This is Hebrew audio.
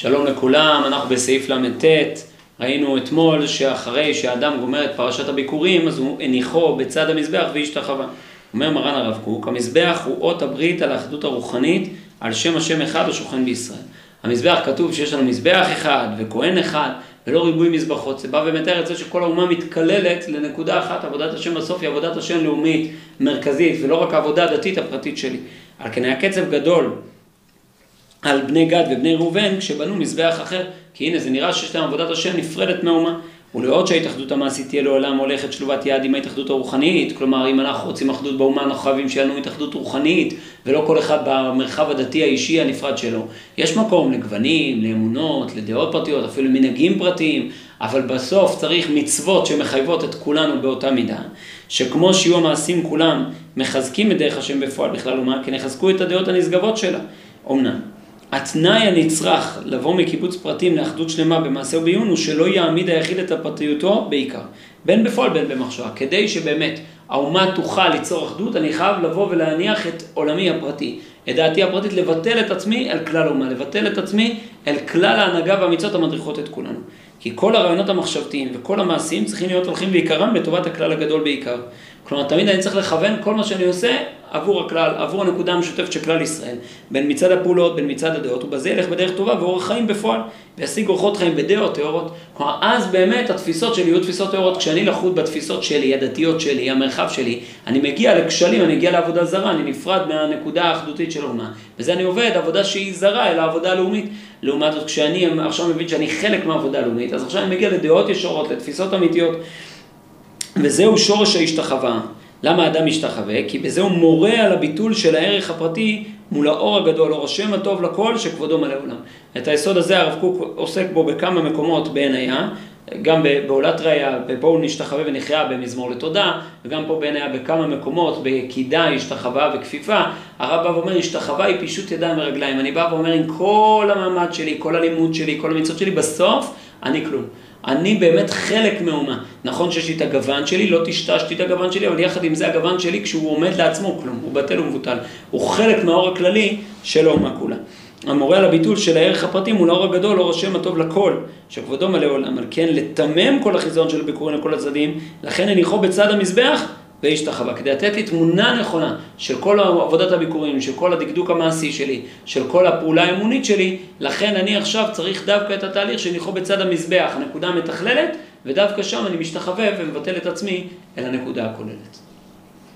שלום לכולם, אנחנו בסעיף ל"ט, ראינו אתמול שאחרי שהאדם גומר את פרשת הביקורים, אז הוא הניחו בצד המזבח והשתחווה. אומר מרן הרב קוק, המזבח הוא אות הברית על האחדות הרוחנית, על שם השם אחד השוכן בישראל. המזבח כתוב שיש לנו מזבח אחד וכהן אחד, ולא ריבוי מזבחות. זה בא ומתאר את זה שכל האומה מתכללת לנקודה אחת, עבודת השם בסוף היא עבודת השם לאומית, מרכזית, ולא רק העבודה הדתית הפרטית שלי. על כן היה קצב גדול על בני גד ובני ראובן כשבנו מזבח אחר, כי הנה זה נראה שיש להם עבודת השם נפרדת מהאומה. ולראות שההתאחדות המעשית תהיה לעולם הולכת שלובת יד עם ההתאחדות הרוחנית, כלומר אם אנחנו רוצים אחדות באומה אנחנו חייבים שיהיה לנו התאחדות רוחנית ולא כל אחד במרחב הדתי האישי הנפרד שלו. יש מקום לגוונים, לאמונות, לדעות פרטיות, אפילו מנהגים פרטיים, אבל בסוף צריך מצוות שמחייבות את כולנו באותה מידה, שכמו שיהיו המעשים כולם מחזקים את דרך השם בפועל בכלל אומה, כן יחזקו את הדעות הנשגבות שלה. אמנם. התנאי הנצרך לבוא מקיבוץ פרטים לאחדות שלמה במעשה ובעיון הוא שלא יעמיד היחיד את הפרטיותו בעיקר, בין בפועל בין במחשבה. כדי שבאמת האומה תוכל ליצור אחדות, אני חייב לבוא ולהניח את עולמי הפרטי, את דעתי הפרטית, לבטל את עצמי אל כלל האומה, לבטל את עצמי אל כלל ההנהגה והמצוות המדריכות את כולנו. כי כל הרעיונות המחשבתיים וכל המעשים צריכים להיות הולכים בעיקרם לטובת הכלל הגדול בעיקר. כלומר, תמיד אני צריך לכוון כל מה שאני עושה עבור הכלל, עבור הנקודה המשותפת של כלל ישראל. בין מצד הפעולות, בין מצד הדעות, ובזה ילך בדרך טובה ואורח חיים בפועל, וישיג אורחות חיים בדעות טהורות. כלומר, אז באמת התפיסות שלי יהיו תפיסות טהורות. כשאני לחוד בתפיסות שלי, הדתיות שלי, המרחב שלי, אני מגיע לכשלים, אני מגיע לעבודה זרה, אני נפרד מהנקודה האחדותית של האומה. בזה אני עובד עבודה שהיא זרה, אלא עבודה לאומית. לעומת זאת, כשאני עכשיו מבין שאני חלק מהעבודה הלאומית, אז עכשיו אני מגיע לדעות ישרות, לתפיסות אמיתיות. וזהו שורש ההשתחווה. למה האדם משתחווה? כי בזה הוא מורה על הביטול של הערך הפרטי מול האור הגדול, אור השם הטוב לכל, שכבודו מלא עולם. את היסוד הזה הרב קוק עוסק בו בכמה מקומות בעינייה, גם בעולת ראייה, בבואו נשתחווה ונחיה במזמור לתודה, וגם פה בעינייה בכמה מקומות, בקידה, השתחווה וכפיפה. הרב בא ואומר, השתחווה היא פישוט ידיים ורגליים. אני בא ואומר, עם כל המעמד שלי, כל הלימוד שלי, כל המצוות שלי, בסוף אני כלום. אני באמת חלק מאומה. נכון שיש לי את הגוון שלי, לא טשטשתי את הגוון שלי, אבל יחד עם זה הגוון שלי, כשהוא עומד לעצמו, כלום, הוא בטל ומבוטל. הוא חלק מהאור הכללי של האומה כולה. המורה על הביטול של הערך הפרטי מול האור הגדול, אור השם הטוב לכל, שכבודו מלא עולם. על כן, לתמם כל החיזיון של ביקורים לכל הצדדים, לכן הניחו בצד המזבח והשתחווה, כדי לתת לי תמונה נכונה של כל עבודת הביקורים, של כל הדקדוק המעשי שלי, של כל הפעולה האמונית שלי, לכן אני עכשיו צריך דווקא את התהליך שניחו בצד המזבח, הנקודה המתכללת, ודווקא שם אני משתחווה ומבטל את עצמי אל הנקודה הכוללת.